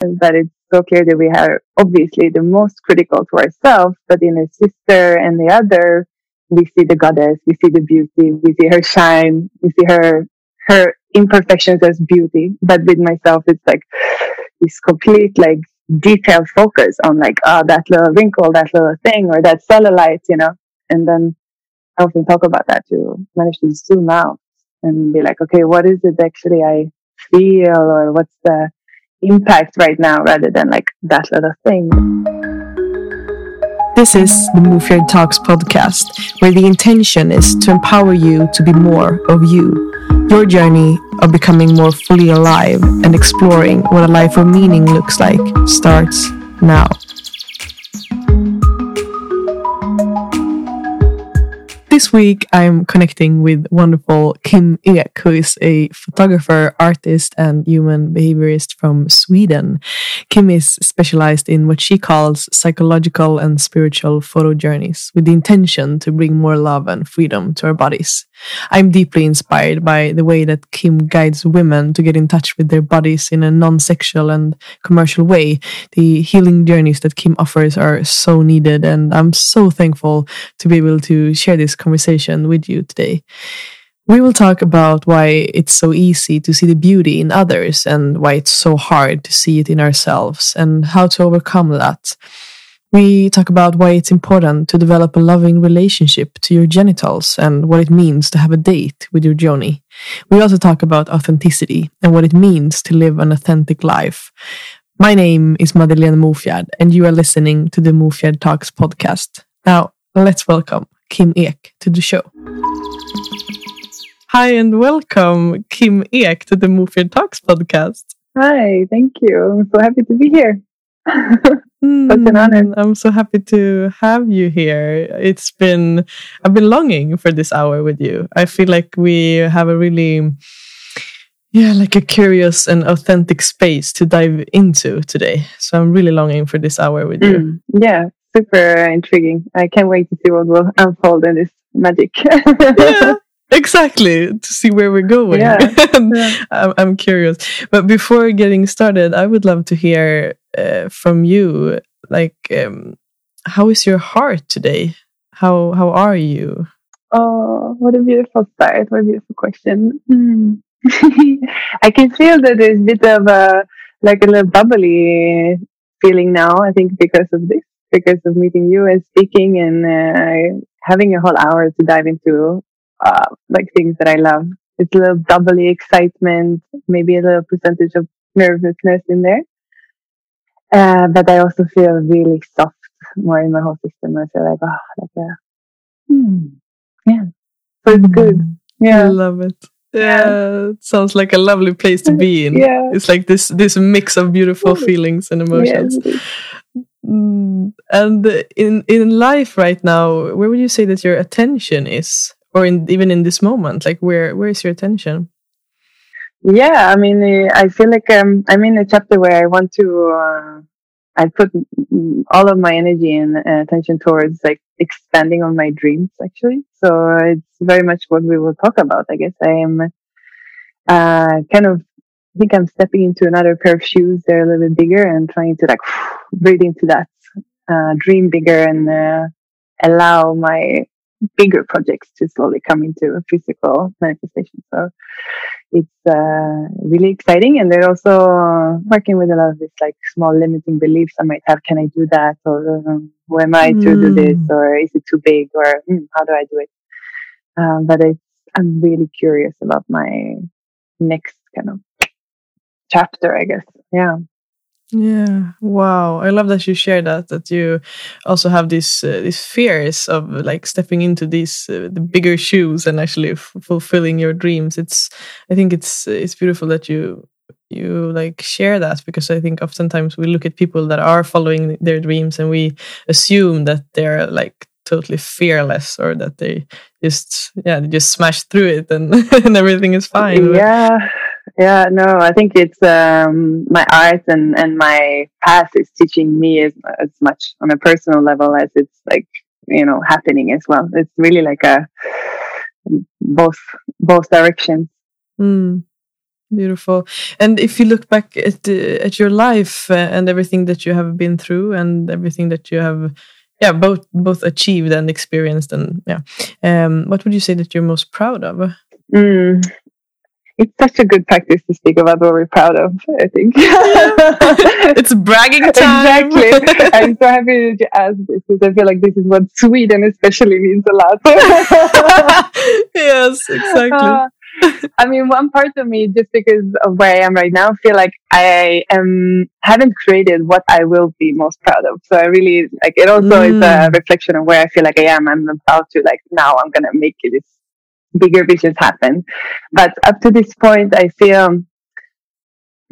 but it's so clear that we are obviously the most critical to ourselves, but in a sister and the other, we see the goddess, we see the beauty, we see her shine, we see her her imperfections as beauty. But with myself, it's like this complete like detailed focus on like oh that little wrinkle, that little thing, or that cellulite, you know. And then I often talk about that to manage to zoom out and be like, okay, what is it actually I feel, or what's the impact right now, rather than like that little thing. This is the Move Your Talks podcast, where the intention is to empower you to be more of you. Your journey of becoming more fully alive and exploring what a life of meaning looks like starts now. This week, I'm connecting with wonderful Kim Ek, who is a photographer, artist, and human behaviorist from Sweden. Kim is specialized in what she calls psychological and spiritual photo journeys with the intention to bring more love and freedom to our bodies. I'm deeply inspired by the way that Kim guides women to get in touch with their bodies in a non sexual and commercial way. The healing journeys that Kim offers are so needed, and I'm so thankful to be able to share this conversation with you today. We will talk about why it's so easy to see the beauty in others and why it's so hard to see it in ourselves and how to overcome that. We talk about why it's important to develop a loving relationship to your genitals and what it means to have a date with your Yoni. We also talk about authenticity and what it means to live an authentic life. My name is Madeleine Mofjard, and you are listening to the Mofjard Talks podcast. Now, let's welcome Kim Ek to the show. Hi, and welcome, Kim Ek, to the Mofjard Talks podcast. Hi, thank you. I'm so happy to be here. Such an honor. Mm, I'm so happy to have you here. It's been, I've been longing for this hour with you. I feel like we have a really, yeah, like a curious and authentic space to dive into today. So I'm really longing for this hour with you. Mm, yeah, super intriguing. I can't wait to see what will unfold in this magic. yeah, exactly. To see where we're going. Yeah, yeah. I'm, I'm curious. But before getting started, I would love to hear uh, from you. Like, um, how is your heart today? How how are you? Oh, what a beautiful start. What a beautiful question. Mm. I can feel that there's a bit of a like a little bubbly feeling now. I think because of this, because of meeting you and speaking and uh, having a whole hour to dive into uh, like things that I love. It's a little bubbly excitement, maybe a little percentage of nervousness in there. Uh, but I also feel really soft more in my whole system. I feel like, oh, like a, hmm, yeah. So it's good. Mm. Yeah. I love it. Yeah, it sounds like a lovely place to be in. Yeah. It's like this this mix of beautiful feelings and emotions. Yes. Mm, And in in life right now, where would you say that your attention is, or in even in this moment, like where where is your attention? Yeah, I mean, uh, I feel like um, I'm in a chapter where I want to. Uh, I put all of my energy and uh, attention towards like expanding on my dreams, actually. So it's very much what we will talk about. I guess I am uh, kind of. I think I'm stepping into another pair of shoes. They're a little bit bigger and trying to like breathe into that, uh, dream bigger and uh, allow my bigger projects to slowly come into a physical manifestation. So it's uh, really exciting, and they're also uh, working with a lot of this like small limiting beliefs I might have. Can I do that, or um, who am I to do this, Mm. or is it too big, or hmm, how do I do it? Um, but it's I'm really curious about my next kind of chapter, I guess. Yeah. Yeah. Wow. I love that you share that. That you also have these uh, these fears of like stepping into these uh, the bigger shoes and actually fulfilling your dreams. It's. I think it's it's beautiful that you you like share that because I think oftentimes we look at people that are following their dreams and we assume that they're like totally fearless or that they just yeah they just smash through it and and everything is fine. Yeah, yeah. No, I think it's um, my art and and my past is teaching me as as much on a personal level as it's like you know happening as well. It's really like a both both directions. Mm. beautiful and if you look back at uh, at your life uh, and everything that you have been through and everything that you have yeah both both achieved and experienced and yeah um, what would you say that you're most proud of mm. It's such a good practice to speak about what we're proud of i think it's bragging time exactly i'm so happy that you asked this because i feel like this is what sweden especially means a lot yes exactly uh, I mean, one part of me, just because of where I am right now, feel like I am haven't created what I will be most proud of. So I really like it. Also, mm. is a reflection of where I feel like I am. I'm about to like now. I'm gonna make this bigger visions happen. But up to this point, I feel.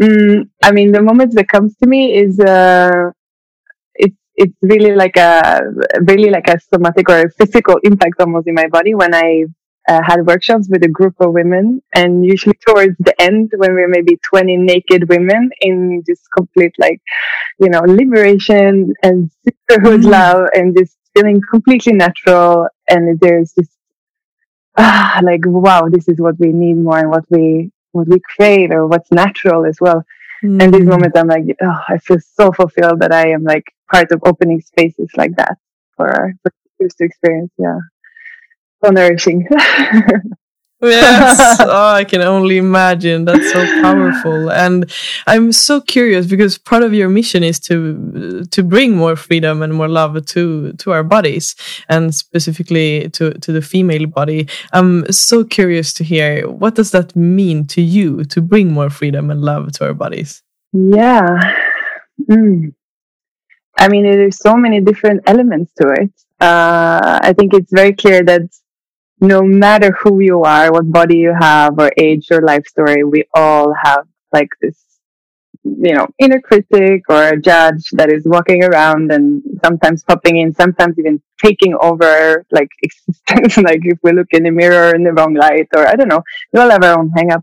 Mm, I mean, the moment that comes to me is uh, it's it's really like a really like a somatic or a physical impact almost in my body when I uh, had workshops with a group of women and usually towards the end when we're maybe 20 naked women in just complete like you know liberation and sisterhood mm. love and just feeling completely natural and there's just ah, like wow this is what we need more and what we what we crave or what's natural as well mm. and this moment i'm like oh i feel so fulfilled that i am like part of opening spaces like that for for to experience yeah so nourishing. yes. Oh, i can only imagine. That's so powerful. And i'm so curious because part of your mission is to to bring more freedom and more love to to our bodies and specifically to to the female body. I'm so curious to hear what does that mean to you to bring more freedom and love to our bodies? Yeah. Mm. i mean there's so many different elements to it. Uh, i think it's very clear that no matter who you are, what body you have, or age or life story, we all have like this, you know, inner critic or a judge that is walking around and sometimes popping in, sometimes even taking over like existence. like if we look in the mirror in the wrong light, or I don't know, we all have our own hangups.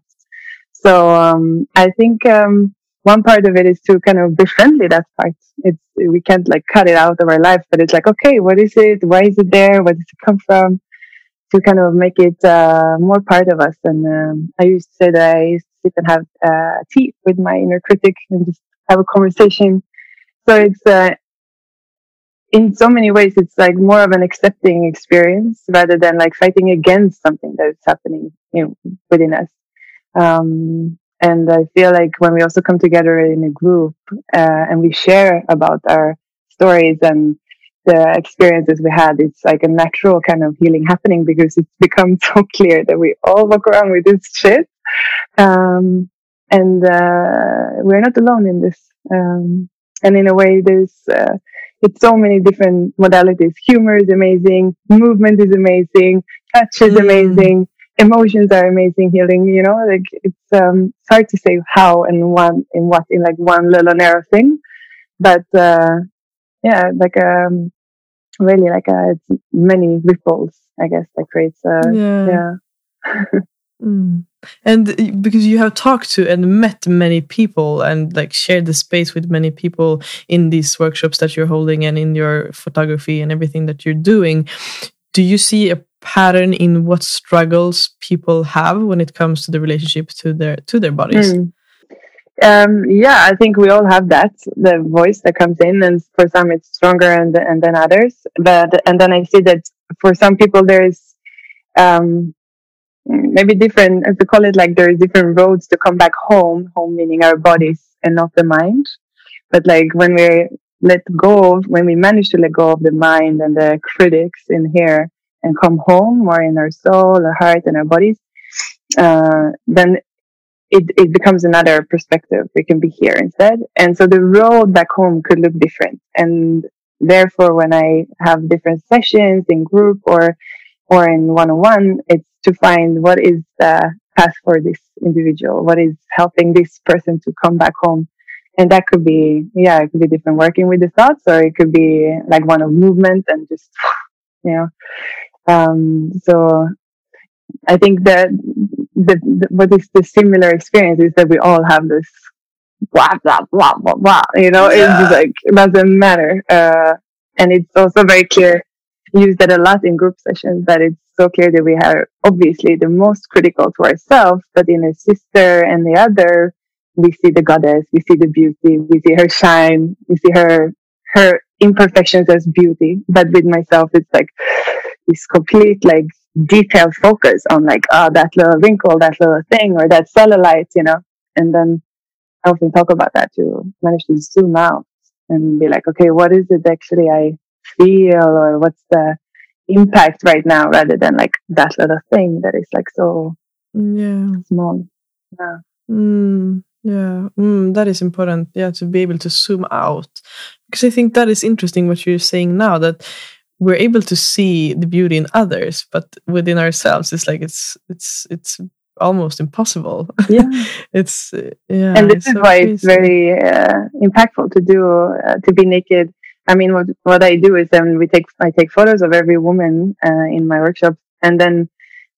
So um, I think um, one part of it is to kind of befriend that part. It's we can't like cut it out of our life, but it's like okay, what is it? Why is it there? Where does it come from? To kind of make it uh, more part of us. And um, I used to say that I sit and have uh, tea with my inner critic and just have a conversation. So it's uh, in so many ways, it's like more of an accepting experience rather than like fighting against something that is happening you know, within us. Um, and I feel like when we also come together in a group uh, and we share about our stories and the experiences we had, it's like a natural kind of healing happening because it's become so clear that we all walk around with this shit. Um, and, uh, we're not alone in this. Um, and in a way, there's, uh, it's so many different modalities. Humor is amazing. Movement is amazing. Touch is mm. amazing. Emotions are amazing healing, you know, like it's, um, it's hard to say how and one, in what, in like one little narrow thing. But, uh, yeah, like, um, really like uh, it's many ripples, I guess, that creates. Uh, yeah. yeah. mm. And uh, because you have talked to and met many people and like shared the space with many people in these workshops that you're holding and in your photography and everything that you're doing, do you see a pattern in what struggles people have when it comes to the relationship to their to their bodies? Mm. Um, yeah, I think we all have that the voice that comes in, and for some it's stronger and and than others. But and then I see that for some people there's um, maybe different. As we call it, like there's different roads to come back home. Home meaning our bodies and not the mind. But like when we let go, of, when we manage to let go of the mind and the critics in here and come home more in our soul, our heart, and our bodies, uh, then it, it becomes another perspective. We can be here instead. And so the road back home could look different. And therefore, when I have different sessions in group or, or in one on one, it's to find what is the path for this individual? What is helping this person to come back home? And that could be, yeah, it could be different working with the thoughts or it could be like one of movement and just, you know, um, so I think that the, the, what is the similar experience is that we all have this blah blah blah blah blah. You know, yeah. it's like it doesn't matter. Uh, and it's also very clear. Use that a lot in group sessions that it's so clear that we are obviously the most critical to ourselves, but in a sister and the other, we see the goddess, we see the beauty, we see her shine, we see her her imperfections as beauty. But with myself, it's like this complete like detailed focus on like oh that little wrinkle, that little thing, or that cellulite, you know. And then I often talk about that to manage to zoom out and be like, okay, what is it actually I feel, or what's the impact right now, rather than like that little thing that is like so yeah small. Yeah. Mm. Yeah, mm, that is important. Yeah, to be able to zoom out because I think that is interesting what you're saying now that we're able to see the beauty in others, but within ourselves, it's like it's it's it's almost impossible. Yeah, it's yeah, and this is so why crazy. it's very uh, impactful to do uh, to be naked. I mean, what what I do is then we take I take photos of every woman uh, in my workshop, and then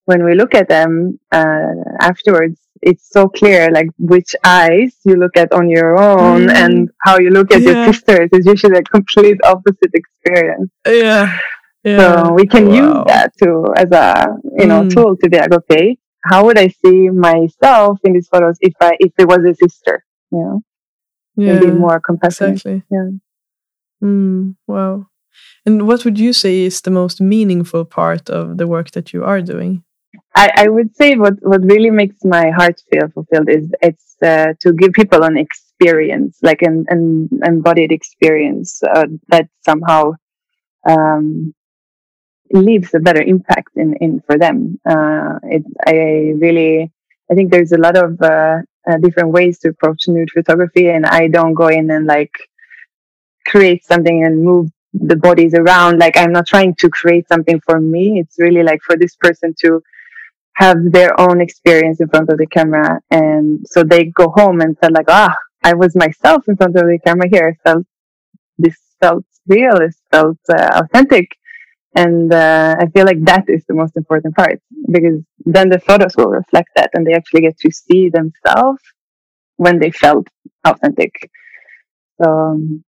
when we look at them uh, afterwards, it's so clear like which eyes you look at on your own mm. and how you look at yeah. your sisters is usually a complete opposite experience. Yeah. yeah. So we can wow. use that to as a you know mm. tool to be like, okay, how would I see myself in these photos if I if it was a sister? You know? Yeah. Maybe more compassionate. Exactly. Yeah. Mm, wow. And what would you say is the most meaningful part of the work that you are doing? I, I would say what, what really makes my heart feel fulfilled is it's uh, to give people an experience, like an, an embodied experience uh, that somehow um, leaves a better impact in, in for them. Uh, it, I really, I think there's a lot of uh, uh, different ways to approach nude photography, and I don't go in and like create something and move the bodies around. Like I'm not trying to create something for me. It's really like for this person to have their own experience in front of the camera. And so they go home and feel like, ah, I was myself in front of the camera here. I felt this felt real. It felt uh, authentic. And uh, I feel like that is the most important part because then the photos will reflect that and they actually get to see themselves when they felt authentic. So, um,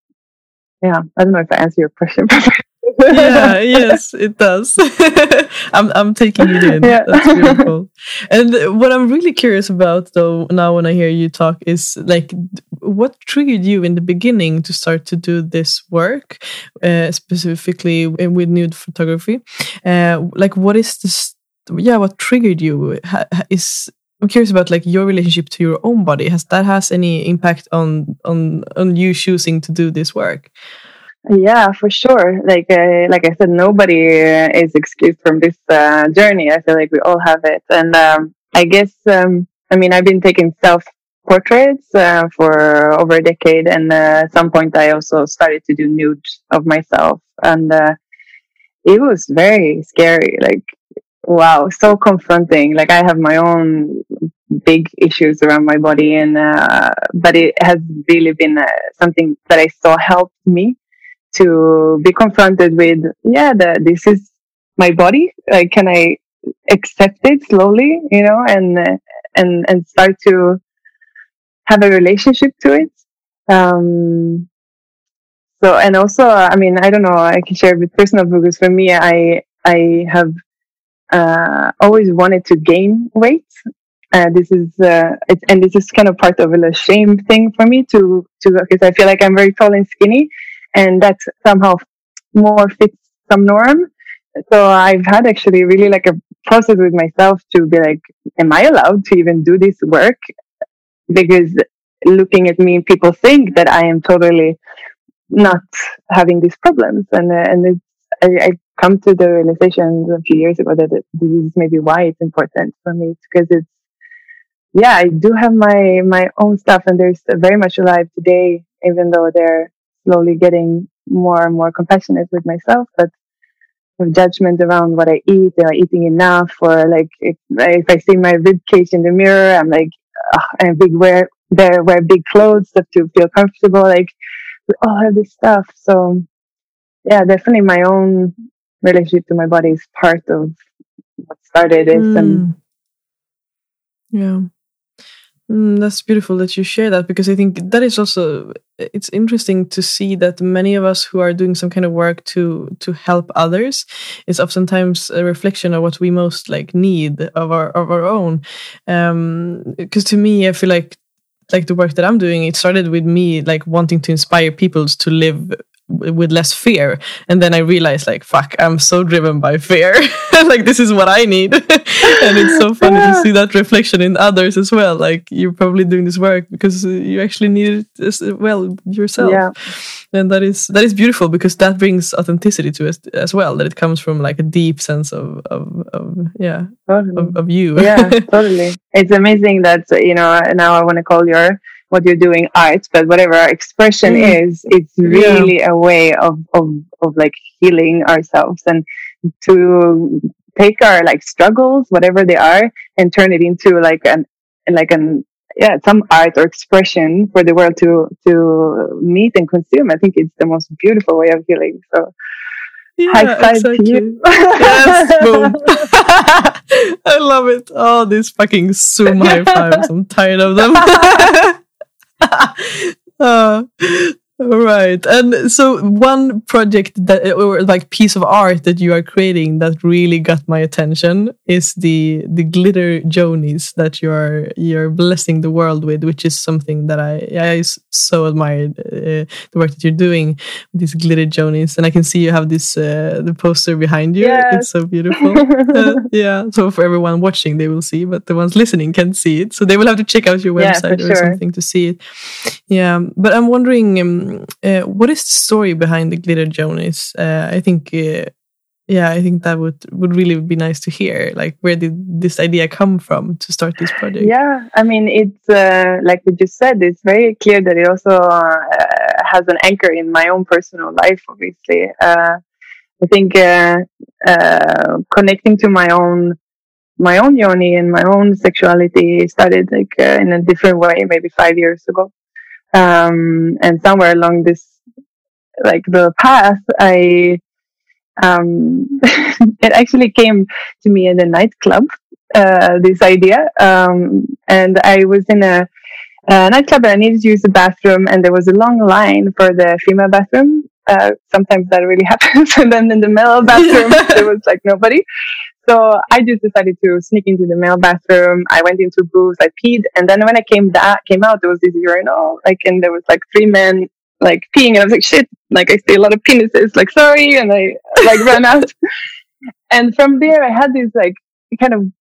yeah, I don't know if I answer your question. yeah, yes, it does. I'm I'm taking it in. Yeah. That's beautiful. And what I'm really curious about though now when I hear you talk is like what triggered you in the beginning to start to do this work, uh, specifically with nude photography? Uh, like what is this yeah, what triggered you? Ha, is I'm curious about like your relationship to your own body. Has that has any impact on on on you choosing to do this work? Yeah, for sure. Like uh, like I said, nobody is excused from this uh, journey. I feel like we all have it, and um, I guess um, I mean I've been taking self portraits uh, for over a decade, and uh, at some point I also started to do nude of myself, and uh, it was very scary. Like wow, so confronting. Like I have my own big issues around my body, and uh, but it has really been something that I saw helped me to be confronted with, yeah, the, this is my body. Like, can I accept it slowly, you know, and, and, and start to have a relationship to it. Um, so, and also, I mean, I don't know, I can share with personal because for me, I, I have, uh, always wanted to gain weight. Uh, this is, uh, it's, and this is kind of part of a shame thing for me to, to, because I feel like I'm very tall and skinny and that somehow more fits some norm. So I've had actually really like a process with myself to be like, am I allowed to even do this work? Because looking at me, people think that I am totally not having these problems, and and it's I, I come to the realization a few years ago that this is maybe why it's important for me because it's yeah I do have my my own stuff and there's very much alive today even though they're slowly getting more and more compassionate with myself, but with judgment around what I eat, am I eating enough? Or like if, if I see my rib cage in the mirror, I'm like, I'm big wear there wear big clothes to feel comfortable. Like we all have this stuff. So yeah, definitely my own relationship to my body is part of what started this mm. and yeah Mm, that's beautiful that you share that because I think that is also it's interesting to see that many of us who are doing some kind of work to to help others is oftentimes a reflection of what we most like need of our of our own. Because um, to me, I feel like like the work that I'm doing, it started with me like wanting to inspire people to live with less fear. And then i realized like fuck i'm so driven by fear. Like this is what i need. And it's so funny yeah. to see that reflection in others as well. Like you're probably doing this work because you actually need it as well yourself. Yeah. and that is that is beautiful because that brings authenticity to it as well that it comes from like a deep sense of of, of yeah totally. of, of you. Yeah totally. It's amazing that you know now i want to call your what you're doing art but whatever our expression mm. is it's really yeah. a way of, of of like healing ourselves and to take our like struggles whatever they are and turn it into like an like an yeah some art or expression for the world to to meet and consume i think it's the most beautiful way of healing so yeah, high five exactly. to you yes boom i love it oh these fucking zoom high fives i'm tired of them 哈 哈嗯。Uh, Right. And so one project that or like piece of art that you are creating that really got my attention is the the glitter yonis that you are you're blessing the world with, which is something that I I so admired uh, the work that you're doing with these glitter yonis. And I can see you have this uh, the poster behind you. Yes. It's so beautiful. uh, yeah. So for everyone watching, they will see, but the ones listening can see it. So they will have to check out your website yeah, or sure. something to see it. Yeah. But I'm wondering. Um, uh, what is the story behind the glitter yonis? Uh, I think, uh, yeah, I think that would would really be nice to hear. Like, where did this idea come from to start this project? Yeah, I mean, it's uh, like we just said. It's very clear that it also uh, has an anchor in my own personal life. Obviously, uh, I think connecting to my own my own yoni and my own sexuality started like in a different way, maybe five years ago um, and somewhere along this like the path i um, it actually came to me in a nightclub uh, this idea. Um, and i was in a, a, nightclub and i needed to use the bathroom and there was a long line for the female bathroom. Uh, sometimes that really happens. And then in the male bathroom there was like nobody so I just decided to sneak into the male bathroom. I went into booths, I peed, and then when I came that came out, there was this urinal, like, and there was like three men like peeing, and I was like, shit, like I see a lot of penises, like sorry, and I like ran out. and from there, I had this like kind of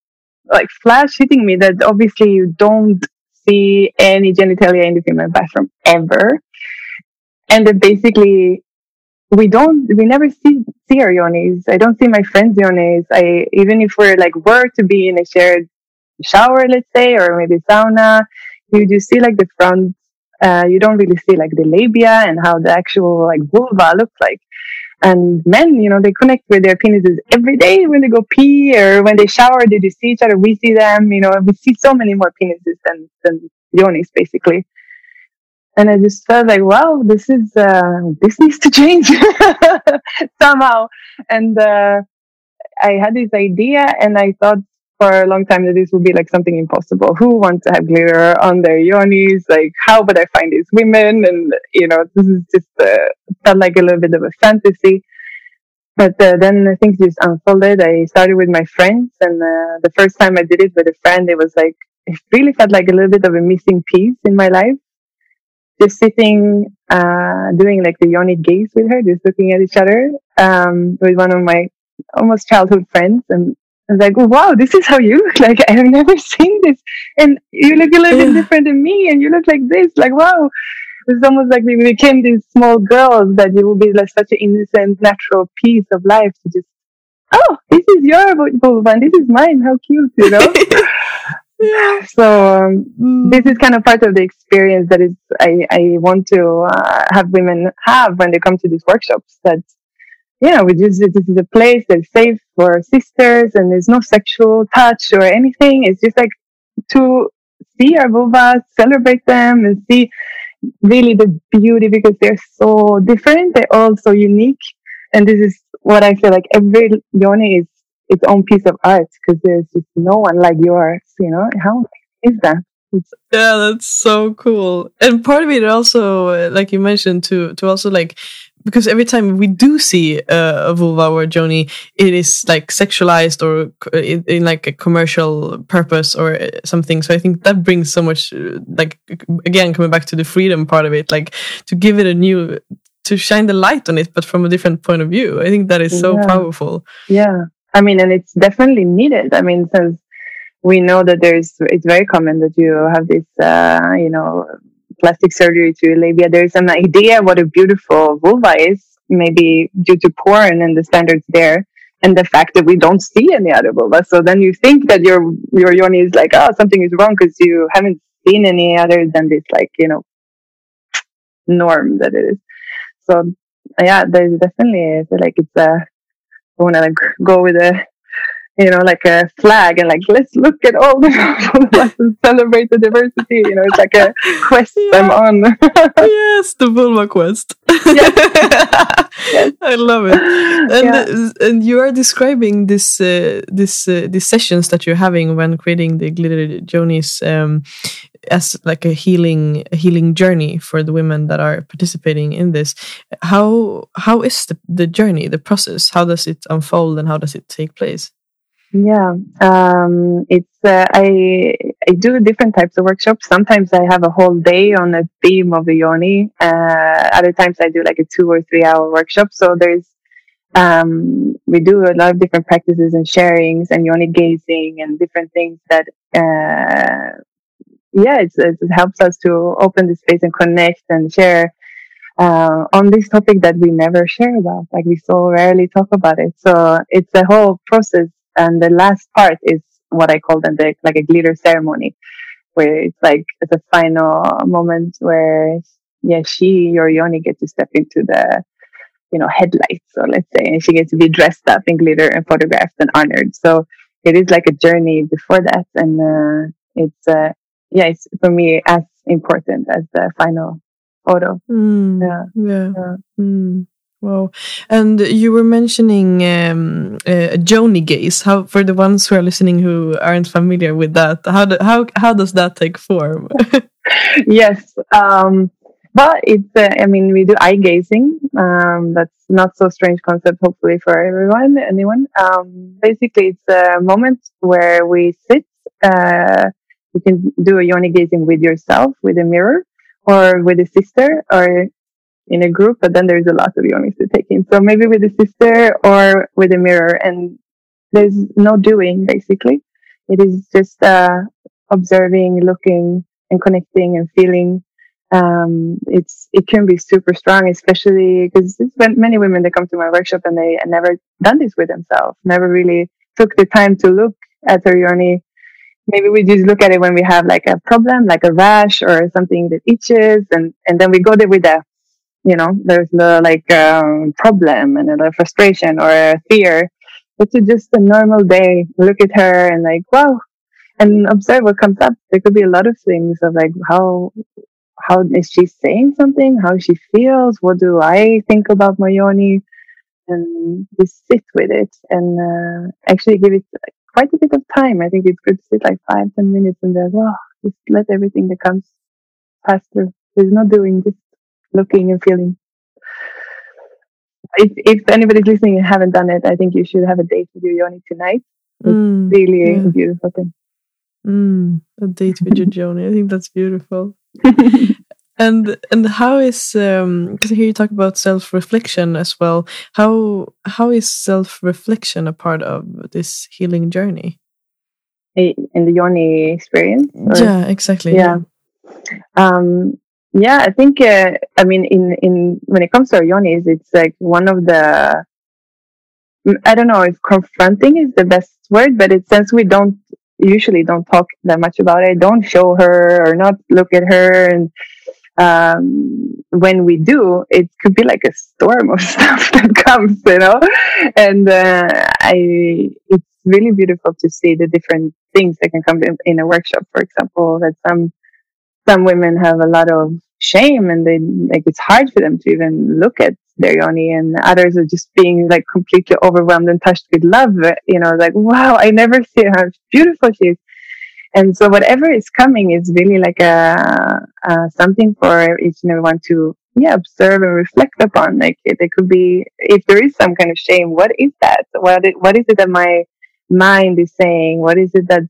like flash hitting me that obviously you don't see any genitalia in the female bathroom ever, and that basically we don't we never see see our yonis i don't see my friends yonis i even if we're like were to be in a shared shower let's say or maybe sauna you do see like the front uh, you don't really see like the labia and how the actual like vulva looks like. And men you know they connect with their penises every day when they go pee or when they shower. They just see each other. We see them you know we see so many more penises than than yonis basically and I just felt like, wow, this is uh, this needs to change somehow. And uh, I had this idea, and I thought for a long time that this would be like something impossible. Who wants to have glitter on their yonis? Like, how would I find these women? And you know, this is just uh, felt like a little bit of a fantasy. But uh, then things just unfolded. I started with my friends, and uh, the first time I did it with a friend, it was like it really felt like a little bit of a missing piece in my life just sitting, uh, doing like the yoni gaze with her, just looking at each other, um, with one of my almost childhood friends. And I was like, wow, this is how you look like. I've never seen this. And you look a little bit different than me. And you look like this. Like, wow. It's almost like we became these small girls that it would be like such an innocent, natural piece of life to just, oh, this is your vulva and this is mine. How cute, you know? yeah. So um, mm. this is kind of part of the experience that is I, I want to uh, have women have when they come to these workshops. That you know, we just this is a place that's safe for sisters, and there's no sexual touch or anything. It's just like to see our vulvas, celebrate them, and see really the beauty because they're so different. They're all so unique, and this is what I feel like every yoni is its own piece of art because there's just no one like yours. You know how is that? It's, yeah, that's so cool. And part of it also, like you mentioned, to to also like because every time we do see uh, a vulva or a Yoni, it is like sexualized or in, in, like a commercial purpose or uh, something. So I think that brings so much, uh, like again coming back to the freedom part of it, like to give it a new, to shine the light on it, but from a different point of view. I think that is so yeah. powerful. Yeah, I mean, and it's definitely needed. I mean, since we know that there's, it's very common that you have this, uh, you know plastic surgery to labia, there's an idea what a beautiful vulva is, maybe due to porn and the standards there, and the fact that we don't see any other vulva. So then you think that your your yoni is like, oh, something is wrong because you haven't seen any other than this, like you know, norm that it is. So yeah, there's definitely I feel like it's a. I want to like go with a you know, like a flag and like, let's look at all the and celebrate the diversity. You know, it's like a quest yeah. I'm on. yes, the vulva quest. yes. I love it. And yeah. and you are describing this uh, this uh, these sessions that you're having when creating the glitter yonis um, as like a healing a healing journey for the women that are participating in this. How how is the, the journey, the process? How does it unfold and how does it take place? Yeah, um, it's uh, I I do different types of workshops. Sometimes I have a whole day on a theme of the yoni. Uh, other times I do like a two or three hour workshop. So there's um, we do a lot of different practices and sharings and yoni gazing and different things that uh, yeah, it helps us to open the space and connect and share uh, on this topic that we never share about. Like we so rarely talk about it. So it's a whole process and the last part is what I call them the, like a glitter ceremony, where it's like it's a final moment where yeah, she or Yoni get to step into the you know headlights, so let's say, and she gets to be dressed up in glitter and photographed and honored. So it is like a journey before that, and uh, it's uh, yeah, it's for me as important as the final photo. Mm, yeah, yeah. yeah. Mm. Wow. And you were mentioning um, uh, Yoni gaze. How for the ones who are listening who aren't familiar with that, how do, how how does that take form? yes. Um, but it's uh, I mean we do eye gazing. Um, that's not so strange concept hopefully for everyone anyone. Um, basically it's a moment where we sit uh, you can do a yoni gazing with yourself with a mirror or with a sister or in a group, but then there's a lot of yonis to take in. So maybe with a sister or with a mirror, and there's no doing basically. It is just uh, observing, looking, and connecting and feeling. Um, it's it can be super strong, especially because many women that come to my workshop and they never done this with themselves, never really took the time to look at their yoni. Maybe we just look at it when we have like a problem, like a rash or something that itches, and and then we go there with a you know, there's the like um, problem and a frustration or a fear. It's just a normal day. Look at her and like, wow, and observe what comes up. There could be a lot of things of like how how is she saying something? How she feels? What do I think about my yoni? And just sit with it and uh, actually give it quite a bit of time. I think it's good to sit like five, ten minutes and then, wow, just let everything that comes pass through. There's no doing, just looking and feeling. If, if anybody's listening and haven't done it, I think you should have a date with your yoni tonight. It's mm, really yeah. a beautiful thing. Mm, a date with your yoni. I think that's beautiful. and and how is um because here you talk about self reflection as well. How how is self reflection a part of this healing journey? In the yoni experience? Or? Yeah, exactly. Yeah. Um, yeah, I think uh, I mean in in when it comes to our yonis, it's like one of the I don't know if confronting is the best word, but it since we don't usually don't talk that much about it, don't show her or not look at her, and um, when we do, it could be like a storm of stuff that comes, you know. And uh, I, it's really beautiful to see the different things that can come in, in a workshop. For example, that some some women have a lot of shame and they like it's hard for them to even look at their yoni and others are just being like completely overwhelmed and touched with love you know like wow i never see how beautiful she is And so whatever is coming is really like a, a something for each and everyone to yeah observe and reflect upon. Like it, it could be if there is some kind of shame, what is that? What is, what is it that my mind is saying? What is it that uh,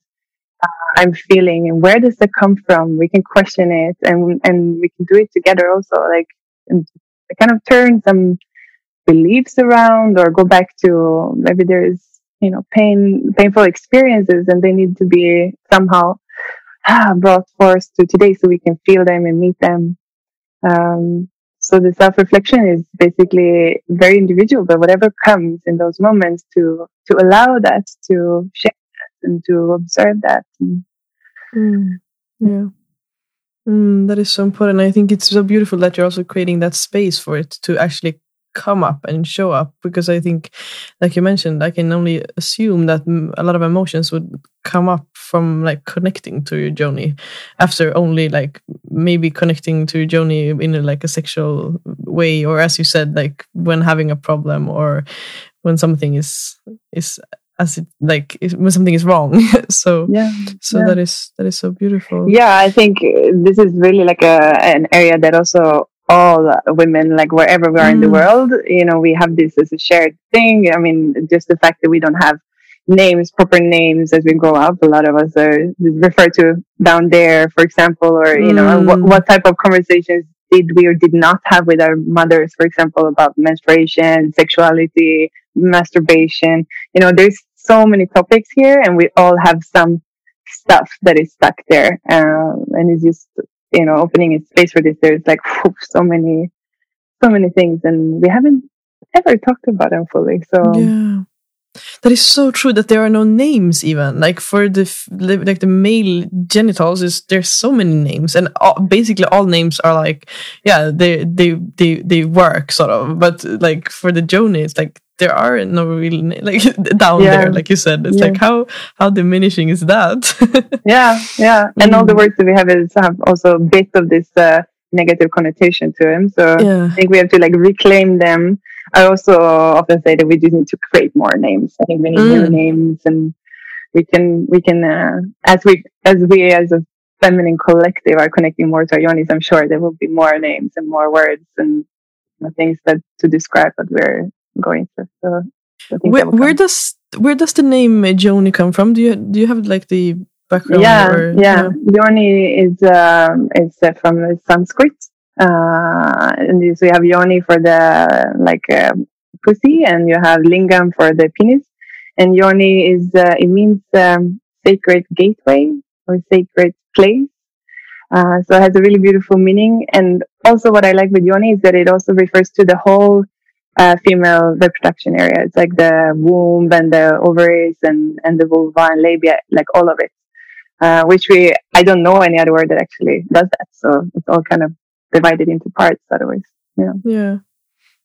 I'm feeling, and where does that come from? We can question it, and and we can do it together also. Like kind of turn some beliefs around, or go back to maybe there's you know pain painful experiences and they need to be somehow ah, brought forth to today so we can feel them and meet them um, so the self-reflection is basically very individual but whatever comes in those moments to to allow that to that and to observe that. Mm. yeah. Mm, that is so important. I think it's so beautiful that you're also creating that space for it to actually come up and show up because i think like you mentioned i can only assume that a lot of emotions would come up from like connecting to your journey after only like maybe connecting to your journey in a, like a sexual way or as you said like when having a problem or when something is is as it like when something is wrong so yeah so yeah. that is that is so beautiful yeah i think this is really like a an area that also all women, like wherever we are mm. in the mm. world, you know, we have this as a shared thing. I mean, just the fact that we don't have names, proper names as we grow up. A lot of us are referred to down there, for example, or, you mm. know, what, what type of conversations did we or did not have with our mothers, for example, about menstruation, sexuality, masturbation. You know, there's so many topics here and we all have some stuff that is stuck there. Um, and it's just you know, opening a space for this, there's like so many, so many things, and we haven't ever talked about them fully. So yeah, that is so true. That there are no names even like for the like the male genitals. Is there's so many names, and all, basically all names are like yeah, they they they they work sort of, but like for the Yoni, it's like there are no real like down yeah. there like you said it's yeah. like how how diminishing is that yeah yeah and mm. all the mm. words that we have is have also a bit of this uh, negative connotation to them so yeah. i think we have to like reclaim them i also often say that we just need to create more names i think we need mm. new names and we can we can uh, as we as we as a feminine collective are connecting more to our yonis i'm sure there will be more names and more words and things that to describe what we're going through. So where, where does where does the name Yoni come from? Do you do you have like the background? Yeah, or, yeah. Yoni is um, is uh, from Sanskrit, uh, and so you have Yoni for the like uh, pussy, and you have Lingam for the penis. And Yoni is uh, it means um, sacred gateway or sacred place. Uh, so it has a really beautiful meaning. And also, what I like with Yoni is that it also refers to the whole uh, female reproduction area. It's like the womb and the ovaries and, and the vulva and labia, like all of it. Uh, which we, I don't know any other word that actually does that. So it's all kind of divided into parts otherwise. Yeah. Yeah.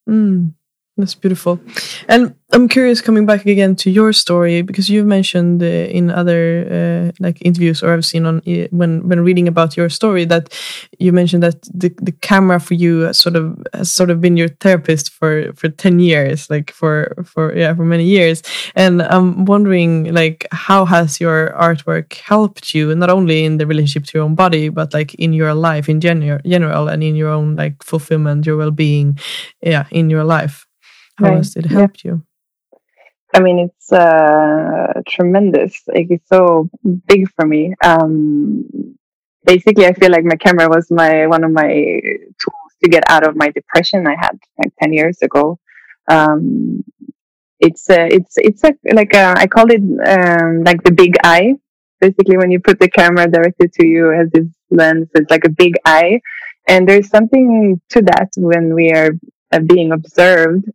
Mm. That's beautiful. And I'm curious coming back again to your story because you've mentioned uh, in other uh, like interviews or I've seen on uh, when when reading about your story that you mentioned that the, the camera for you has sort of has sort of been your therapist for for 10 years like for for yeah for many years and I'm wondering like how has your artwork helped you not only in the relationship to your own body but like in your life in general general and in your own like fulfillment your well-being yeah in your life how right. has it helped yeah. you? I mean, it's uh, tremendous. Like, it's so big for me. Um, basically, I feel like my camera was my one of my tools to get out of my depression I had like ten years ago. Um, it's a, it's it's a, like a, I call it um, like the big eye. Basically, when you put the camera directly to you as this lens, it's like a big eye, and there's something to that when we are uh, being observed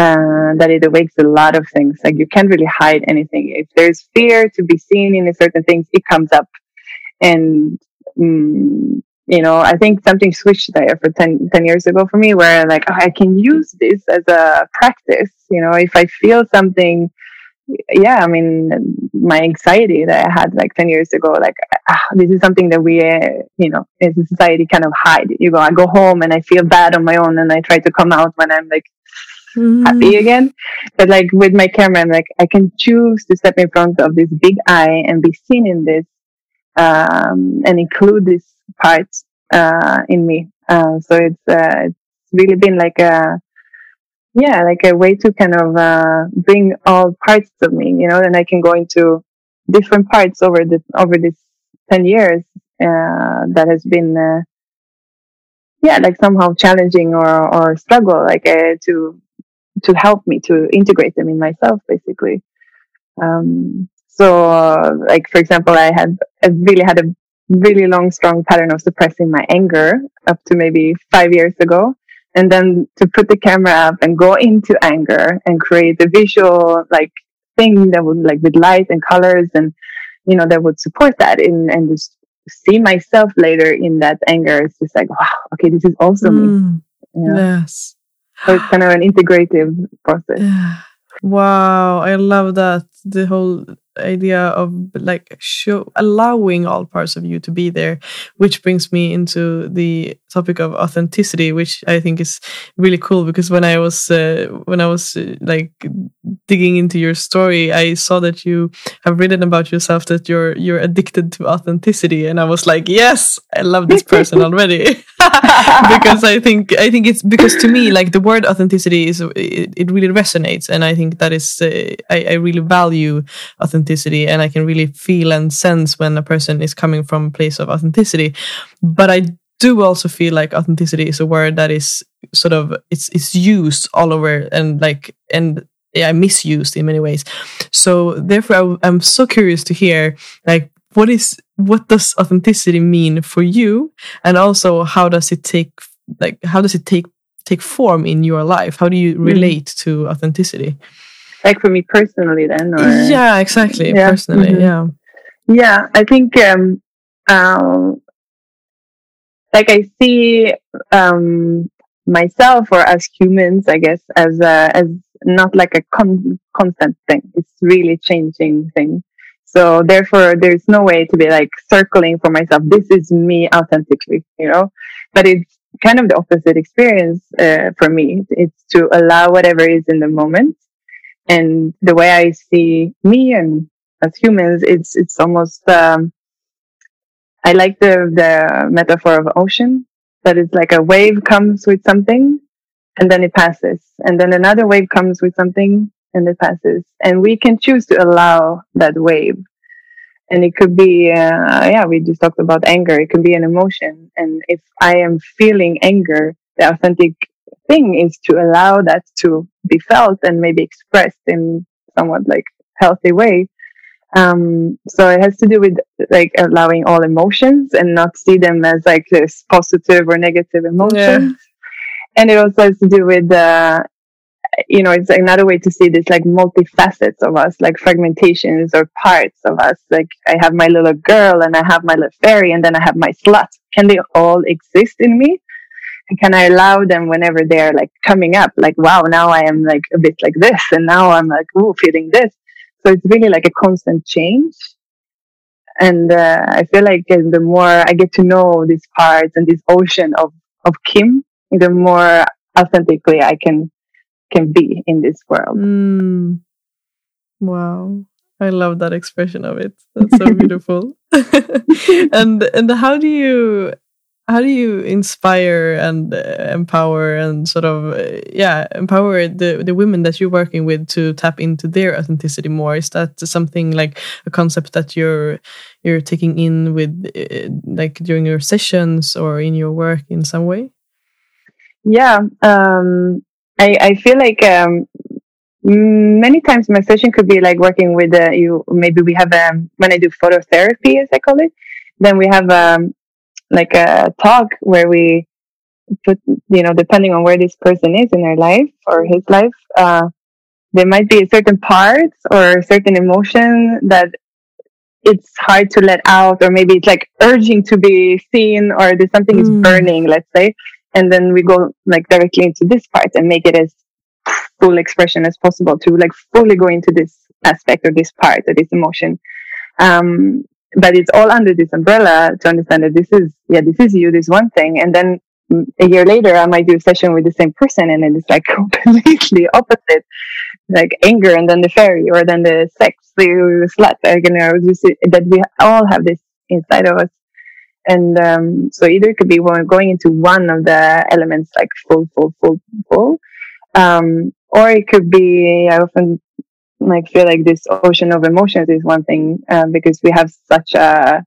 uh, that it awakes a lot of things. Like you can't really hide anything. If there's fear to be seen in certain things, it comes up. And, mm, you know, I think something switched there for 10, 10 years ago for me where like, oh, I can use this as a practice. You know, if I feel something, yeah, I mean, my anxiety that I had like 10 years ago, like, ah, this is something that we, uh, you know, as a society kind of hide. You go, I go home and I feel bad on my own and I try to come out when I'm like mm-hmm. happy again. But like with my camera, I'm like, I can choose to step in front of this big eye and be seen in this. um, and include this part uh, in me. Uh, so it's uh, it's really been like a yeah, like a way to kind of uh, bring all parts of me, you know, and I can go into different parts over the over this ten years uh, that has been uh, yeah, like somehow challenging or or struggle, like uh, to to help me to integrate them in myself, basically. Um, so, like for example, I had I really had a really long, strong pattern of suppressing my anger up to maybe five years ago. And then to put the camera up and go into anger and create a visual like thing that would like with light and colors and you know that would support that in and just see myself later in that anger. It's just like wow, okay, this is also mm, me. Yes. So it's kind of an integrative process. Wow, I love that the whole idea of like show allowing all parts of you to be there which brings me into the topic of authenticity which i think is really cool because when i was uh, when i was uh, like digging into your story i saw that you have written about yourself that you're you're addicted to authenticity. And i was like yes i love this person already. Because i think i think it's because to me like the word authenticity is it, it really resonates. And i think that is uh, I, I really value authenticity and I can really feel and sense when a person is coming from a place of authenticity. But I do also feel like authenticity is a word that is sort of it's it's used all over and like and yeah misused in many ways. So therefore I, I'm so curious to hear like what is what does authenticity mean for you and also how does it take like how does it take take form in your life how do you mm. relate mm. to authenticity like for me personally then or yeah exactly yeah. personally mm-hmm. yeah yeah i think um um like i see um myself or as humans i guess as a, as not like a con- constant thing. It's really changing thing. So therefore there's no way to be like circling for myself this is me authentically you know? But it's kind of the opposite experience uh, for me. It's to allow whatever is in the moment. And the way I see me and as humans, it's it's almost um, I like the the metaphor of ocean that it's like a wave comes with something and then it passes, and then another wave comes with something and it passes, and we can choose to allow that wave. And it could be, uh, yeah, we just talked about anger. It can be an emotion. And if I am feeling anger, the authentic thing is to allow that to be felt and maybe expressed in somewhat like healthy way. Um, so it has to do with like allowing all emotions and not see them as like this positive or negative emotions. Yeah. And it also has to do with, uh, you know, it's another way to see this like multifacets of us, like fragmentations or parts of us. Like I have my little girl and I have my little fairy and then I have my slut. Can they all exist in me? can I allow them whenever they're like coming up, like, wow, now I am like a bit like this, and now I'm like, ooh, feeling this. So it's really like a constant change. And uh, I feel like the more I get to know these parts and this ocean of, of Kim, the more authentically I can can be in this world. Mm. Wow. I love that expression of it. That's so beautiful. and and how do you how do you inspire and uh, empower and sort of uh, yeah empower the the women that you're working with to tap into their authenticity more? Is that something like a concept that you're you're taking in with uh, like during your sessions or in your work in some way? Yeah um i i feel like um many times my session could be like working with you maybe we have um when i do phototherapy as i call it then we have um like a talk where we put, you know, depending on where this person is in their life or his life, uh, there might be certain parts or certain emotion that it's hard to let out, or maybe it's like urging to be seen, or there's something mm. is burning, let's say. And then we go like directly into this part and make it as full expression as possible to like fully go into this aspect or this part or this emotion. Um, but it's all under this umbrella to understand that this is yeah this is you this one thing and then a year later i might do a session with the same person and it's like completely opposite like anger and then the fairy or then the sex the slut like, you know that we all have this inside of us. And um, so either it could be when going into one of the elements, like full, full, full, full, um, or it could be. I often like feel like this ocean of emotions is one thing uh, because we have such a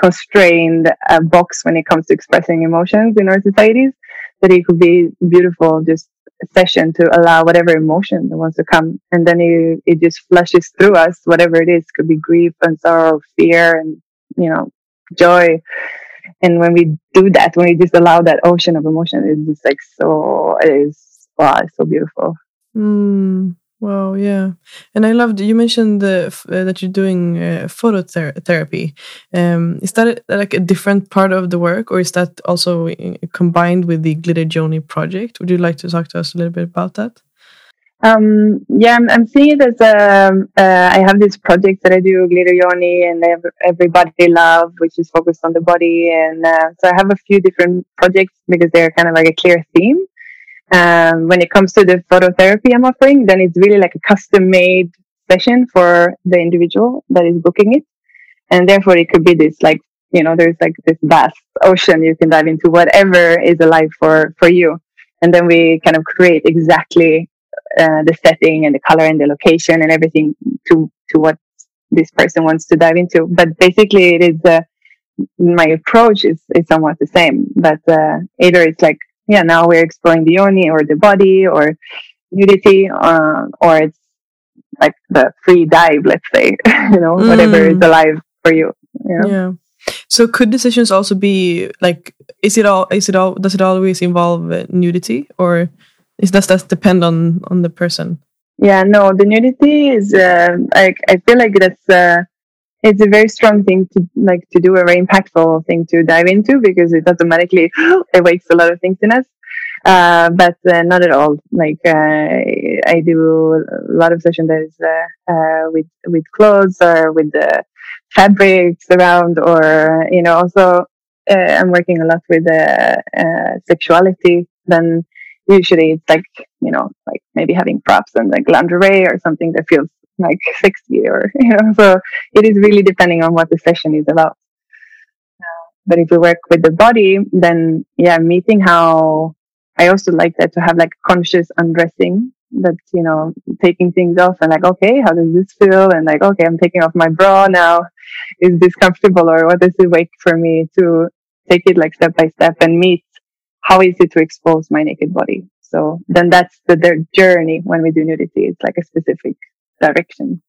constrained uh, box when it comes to expressing emotions in our societies that it could be beautiful just a session to allow whatever emotion that wants to come. And then it, it just flushes through us whatever it is. Could be grief and sorrow fear and you know joy. And when we do that when we just allow that ocean of emotion it's just like so it is wow it's so beautiful. Mm. Wow, yeah, and I loved you mentioned uh, that you're doing uh, phototherapy. Um, is that a, like a different part of the work, or is that also uh, combined with the Glitter Yoni project? Would you like to talk to us a little bit about that? Um, yeah, I'm, I'm, seeing it as um, uh, I have this project that I do, Glitter Yoni, and Everybody Love, which is focused on the body. And uh, so I have a few different projects because they're kind of like a clear theme. Um, when it comes to the phototherapy I'm offering, then it's really like a custom made session for the individual that is booking it. And therefore it could be this like, you know, there's like this vast ocean you can dive into whatever is alive for, for you. And then we kind of create exactly uh, the setting and the color and the location and everything to, to what this person wants to dive into. But basically it is, uh, my approach is, is somewhat the same, but, uh, either it's like yeah, now we're exploring the yoni or the body or nudity, uh, or it's like the free dive, let's say, you know, mm. whatever is mm. alive for you. you know? Yeah. So could decisions also be like, is it all, is it all, does it always involve uh, nudity or is does that depend on, on the person? Yeah, no, the nudity is, uh, like, I feel like that's, uh, it's a very strong thing to like to do a very impactful thing to dive into because it automatically awakes a lot of things in us. Uh, but uh, not at all. Like uh, i do a lot of is uh, uh, with with clothes or with the fabrics around or you know also uh, i'm working a lot with sexuality. Then usually it's like you know like maybe having props and like lingerie or something that feels like 60 or, you know, so it is really depending on what the session is about. Uh, but if we work with the body, then yeah, meeting how I also like that to have like conscious undressing that, you know, taking things off and like, okay, how does this feel? And like, okay, I'm taking off my bra now. Is this comfortable or what does it wake for me to take it like step by step and meet how is it to expose my naked body? So then that's the, the journey when we do nudity. It's like a specific direction.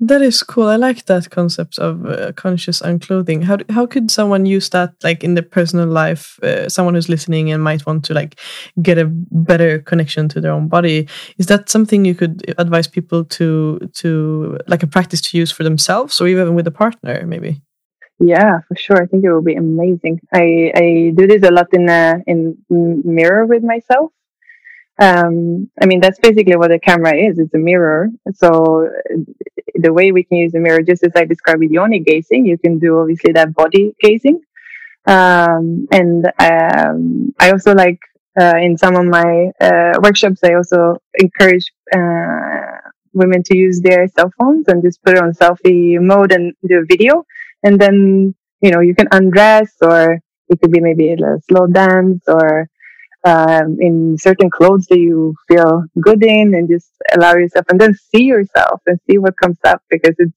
That is cool. I like that concept of uh, conscious unclothing. How how could someone use that like in their personal life? Uh, someone who's listening and might want to like get a better connection to their own body. Is that something you could advise people to to like a practice to use for themselves or even with a partner maybe? Yeah, for sure. I think it will be amazing. I I do this a lot in a, in mirror with myself um, I mean, that's basically what a camera is. It's a mirror. So the way we can use a mirror, just as I described with yoni gazing, you can do obviously that body gazing. Um, and um, I also like uh, in some of my uh, workshops, I also encourage uh, women to use their cell phones and just put it on selfie mode and do a video. And then, you know, you can undress or it could be maybe a slow dance or um, in certain clothes that you feel good in and just allow yourself and then see yourself and see what comes up because it's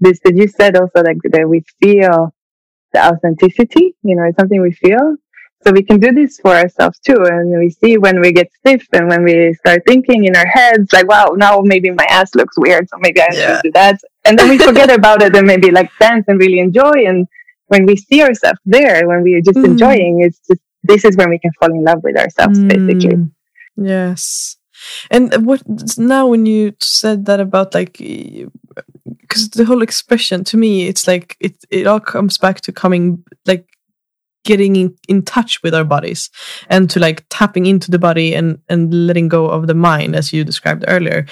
this that you said also like that we feel the authenticity, you know, it's something we feel. So we can do this for ourselves too. And we see when we get stiff and when we start thinking in our heads, like, wow, now maybe my ass looks weird. So maybe I yeah. should do that. And then we forget about it and maybe like dance and really enjoy. And when we see ourselves there, when we are just mm. enjoying, it's just this is when we can fall in love with ourselves mm, basically. Yes. And what now when you said that about like because the whole expression to me it's like it it all comes back to coming like getting in, in touch with our bodies and to like tapping into the body and and letting go of the mind as you described earlier.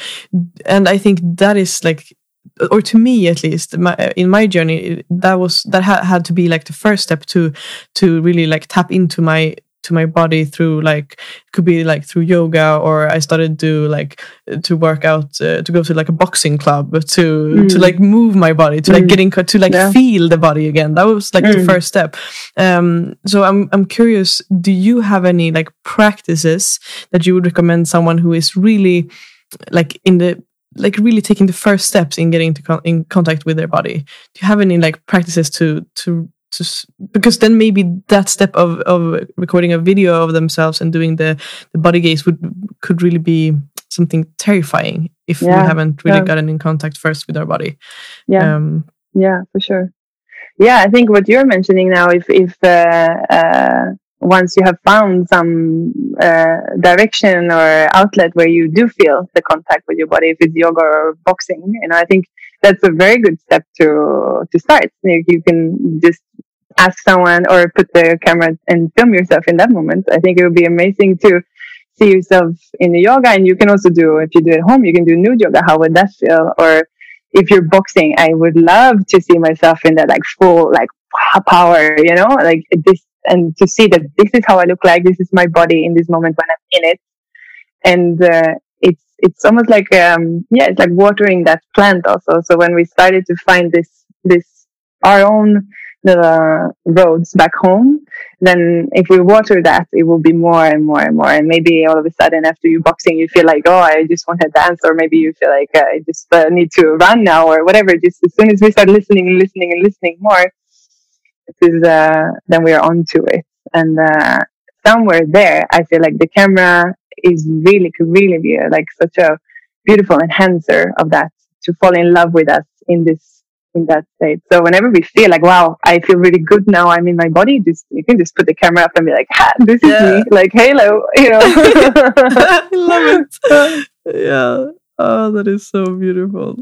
And i think that is like or to me at least my, in my journey that was that ha had to be like the first step to to really like tap into my to my body through like it could be like through yoga or I started to like to work out uh, to go to like a boxing club to mm. to like move my body to mm. like getting to like yeah. feel the body again that was like mm. the first step um so I'm I'm curious do you have any like practices that you would recommend someone who is really like in the like really taking the first steps in getting to con in contact with their body? Do you have any like practices to to to because then maybe that step of of recording a video of themselves and doing the the body gaze would could really be something terrifying if yeah, we haven't really yeah. gotten in contact first with our body. Yeah. Um, yeah for sure. Yeah i think what you're mentioning now if if uh, uh, once you have found some uh, direction or outlet where you do feel the contact with your body, if it's yoga or boxing, you know, I think that's a very good step to to start. You, you can just ask someone or put the camera and film yourself in that moment. I think it would be amazing to see yourself in the yoga, and you can also do if you do it at home, you can do nude yoga. How would that feel? Or if you're boxing, I would love to see myself in that like full like power, you know, like this and to see that this is how I look like, this is my body in this moment when I'm in it. And uh, it's it's almost like um, yeah, it's like watering that plant also. So when we started to find this this our own the roads back home, then if we water that, it will be more and more and more. And maybe all of a sudden, after you boxing, you feel like, oh, I just want to dance, or maybe you feel like I just uh, need to run now, or whatever. Just as soon as we start listening and listening and listening more, this is uh, then we are onto it. And uh, somewhere there i feel like the camera is really could really be a, like such a beautiful enhancer of that to fall in love with us in this in that state. So whenever we feel like wow i feel really good now i'm in my body just you can just put the camera up and be like ha, this is yeah. me like halo you know? I love it. Yeah. Oh that is so beautiful.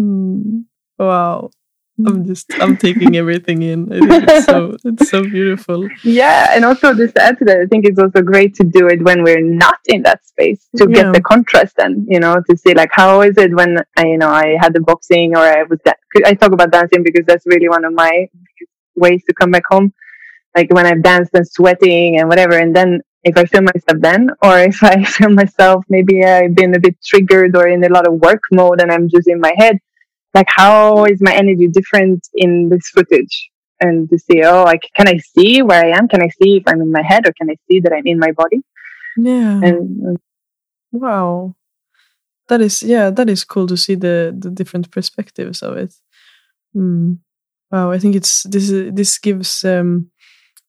Mm. wow I'm mm. just I'm taking everything in. I think it's so it's so beautiful. Yeah, and also just to add to that, I think it's also great to do it when we're not in that space to yeah. get the contrast. Then you know to see like how is it when I you know I had the boxing or I was that I talk about dancing because that's really one of my ways to come back home. Like when I've danced and sweating and whatever, and then if I feel myself then, or if I feel myself maybe I've been a bit triggered or in a lot of work mode and I'm just in my head like how is my energy different in this footage? And to see oh like can i see where i am? Can i see if i'm in my head or can i see that i'm in my body? Yeah. And wow. That is yeah that is cool to see the the different perspectives of it. Mm. wow i think it's this this gives um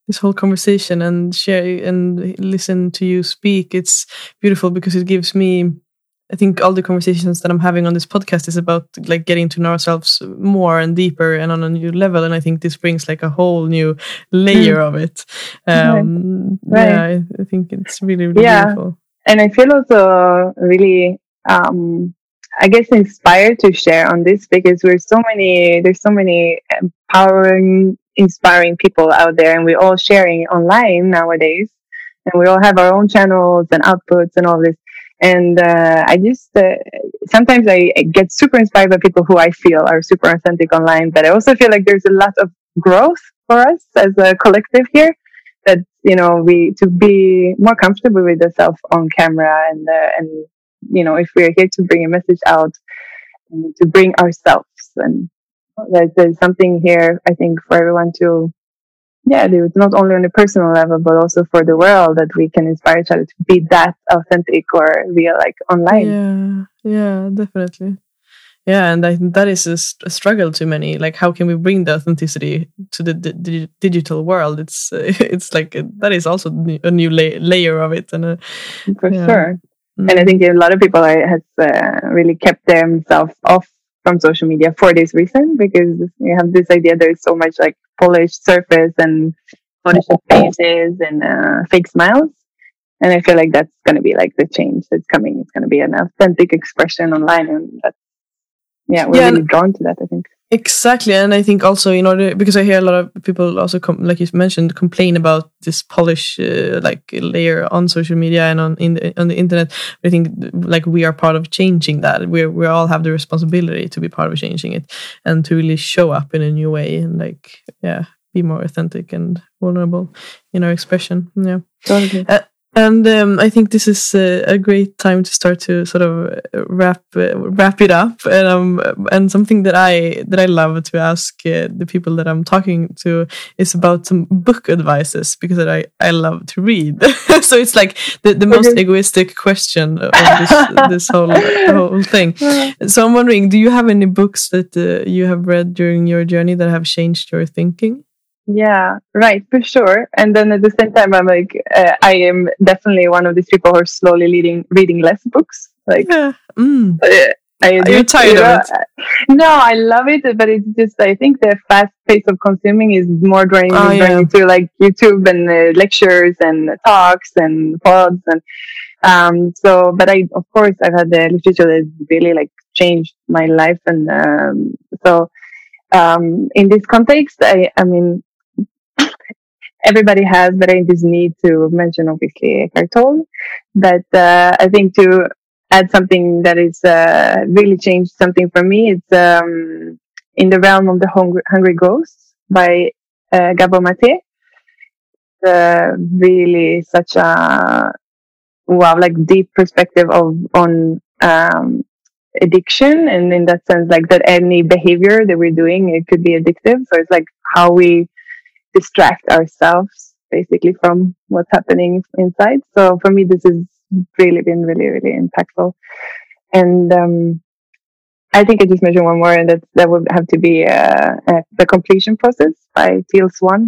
this whole conversation and share and listen to you speak. It's beautiful because it gives me I think all the conversations that I'm having on this podcast is about like getting to know ourselves more and deeper and on a new level. And I think this brings like a whole new layer mm. of it. Um, right. Yeah, I, I, think it's really, really yeah. beautiful. And I feel also really, um, I guess, inspired to share on this because we're so many, there's so many empowering, inspiring people out there, and we're all sharing online nowadays. And we all have our own channels and outputs and all this and uh, I just uh, sometimes I, I, get super inspired by people who I feel are super authentic online, but I also feel like there's a lot of growth for us as a collective here. That you know, we to be more comfortable with ourselves on camera, and uh, and you know, if we're here to bring a message out, to bring ourselves, and there's something here I think for everyone to yeah, dude, not only on a personal level, but also for the world that we can inspire each other to be that authentic or real, like online. Yeah, yeah, definitely. Yeah, and I that is a, a, struggle to many. Like, how can we bring the authenticity to the, digital world? It's uh, it's like a, that is also a new la layer of it, and a, for yeah. sure. Mm. And I think a lot of people are, has uh, really kept themselves off from social media for this reason because you have this idea there's so much like polished surface and polished faces and uh, fake smiles. And I feel like that's going to be like the change that's coming. It's going to be an authentic expression online. And that's, yeah, we're yeah, really drawn to that, I think. Exactly, and I think also in order because I hear a lot of people also com- like you mentioned complain about this polish uh, like layer on social media and on in the, on the internet. I think like we are part of changing that. We we all have the responsibility to be part of changing it and to really show up in a new way and like yeah be more authentic and vulnerable in our expression. Yeah. Totally. Uh, and um, I think this is a, a, great time to start to sort of wrap uh, wrap it up. And um, and something that I that I love to ask uh, the people that I'm talking to is about some book advices because I I love to read. so it's like the, the most okay. egoistic question of this this whole whole thing. So I'm wondering, do you have any books that uh, you have read during your journey that have changed your thinking? Yeah, right, for sure. And then at the same time, I'm like, uh, I am definitely one of these people who are slowly leading, reading less books. Like, yeah. mm. uh, I, are you tired you know, of it? No, I love it, but it's just I think the fast pace of consuming is more draining, oh, yeah. to like YouTube and uh, lectures and talks and pods and um. So, but I of course I've had the literature that really like changed my life and um. So um in this context, I I mean everybody has, but I just need to mention obviously Eckhart Tolle. But uh, I think to add something that is uh, really changed something for me, it's um, in the realm of the Hungry, Hungry Ghosts by uh, Mate. Uh, really such a wow, like deep perspective of on um, addiction, and in that sense, like that any behavior that we're doing, it could be addictive. So it's like how we distract ourselves basically from what's happening inside. So for me, this has really been really, really impactful. And, um, I think I just mentioned one more, and that that would have to be uh, uh, the completion process by Teal Swan,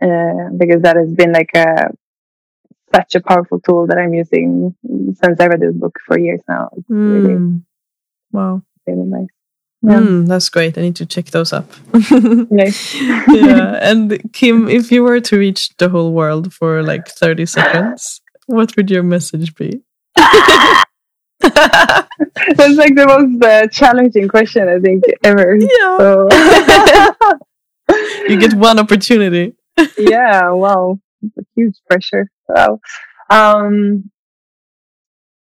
uh, because that has been like a such a powerful tool that I'm using since I read this book for years now. It's mm. really, wow, really nice. Yeah. Mm, that's great. I need to check those up. yeah. And Kim, if you were to reach the whole world for like 30 seconds, what would your message be? That's like the most uh, challenging question I think ever. Yeah. So. you get one opportunity. yeah. Wow. Huge pressure. Wow. Um,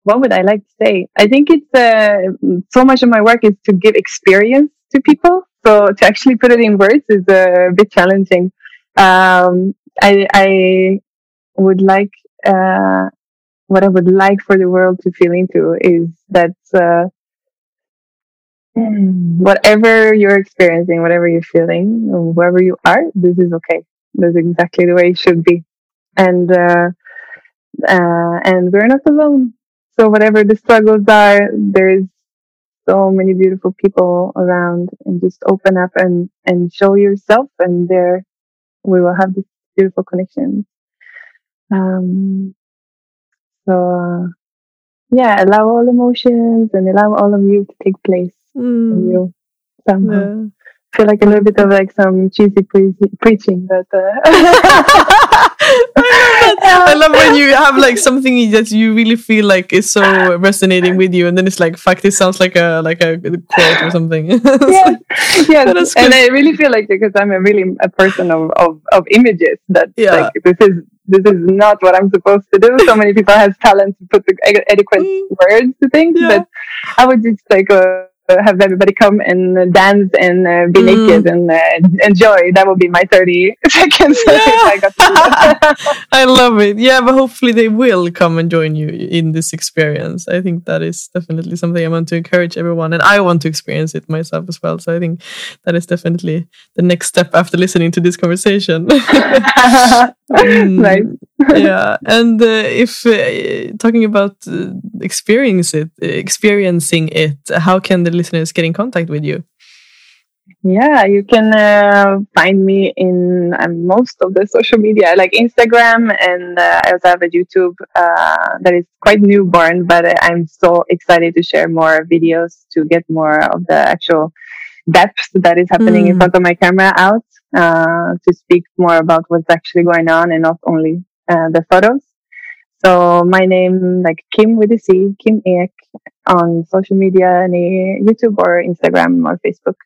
what would I like to say? I think it's uh, so much of my work is to give experience to people. So to actually put it in words is a bit challenging. Um, I, I would like, uh, what I would like for the world to feel into is that, uh, whatever you're experiencing, whatever you're feeling, wherever you are, this is okay. That's exactly the way it should be. And, uh, uh, and we're not alone. So whatever the struggles are, there's so many beautiful people around and just open up and, and show yourself and there we will have this beautiful connection. Um, so, uh, yeah, allow all emotions and allow all of you to take place mm. you somehow. Yeah. I feel like a little bit of like some cheesy pre- preaching, but uh, I love when you have like something that you really feel like is so resonating with you, and then it's like, "Fuck, this sounds like a like a quote or something." yeah, yeah, and I really feel like because I'm a really a person of of, of images that yeah. like this is this is not what I'm supposed to do. So many people have talent to put the adequate mm. words to things, yeah. but I would just like. Uh, have everybody come and dance and uh, be mm. naked and uh, enjoy. That would be my 30 seconds. Yeah. I, I love it. Yeah, but hopefully they will come and join you in this experience. I think that is definitely something I want to encourage everyone, and I want to experience it myself as well. So I think that is definitely the next step after listening to this conversation. mm, right. yeah, and uh, if uh, talking about uh, experience it, experiencing it, how can the listeners get in contact with you? Yeah, you can uh, find me in uh, most of the social media, like Instagram, and uh, I also have a YouTube uh, that is quite newborn, but I'm so excited to share more videos to get more of the actual depth that is happening mm. in front of my camera out uh, to speak more about what's actually going on and not only uh, the photos. So my name, like Kim with a C, Kim Ek, on social media, any YouTube or Instagram or Facebook.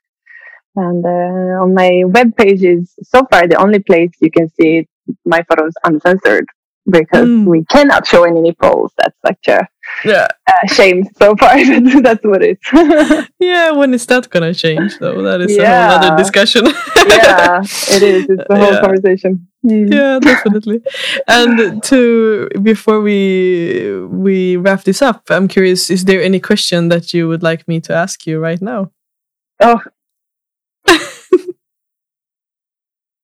And uh, on my web page is so far the only place you can see my photos uncensored because mm. we cannot show any nipples. That's such a yeah. uh, shamed so far. That's what it is. yeah, when is that gonna change though? That is yeah. a whole other discussion. yeah, it is. It's a whole yeah. conversation. Mm. Yeah, definitely. and to before we we wrap this up, I'm curious: is there any question that you would like me to ask you right now? Oh,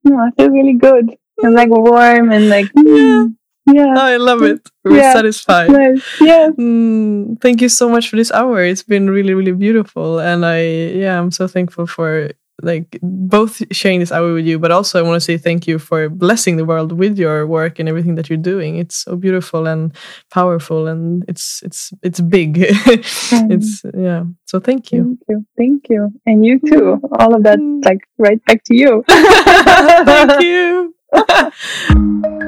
no, I feel really good. I'm like warm and like. Mm. Yeah. Oh, I love it. We're yeah. satisfied. Nice. Yeah. Mm, thank you so much for this hour. It's been really, really beautiful. And I, yeah, I'm so thankful for like both sharing this hour with you, but also I want to say thank you for blessing the world with your work and everything that you're doing. It's so beautiful and powerful, and it's it's it's big. mm. It's yeah. So thank you. Thank you. Thank you. And you too. All of that, mm. like right back to you. thank you.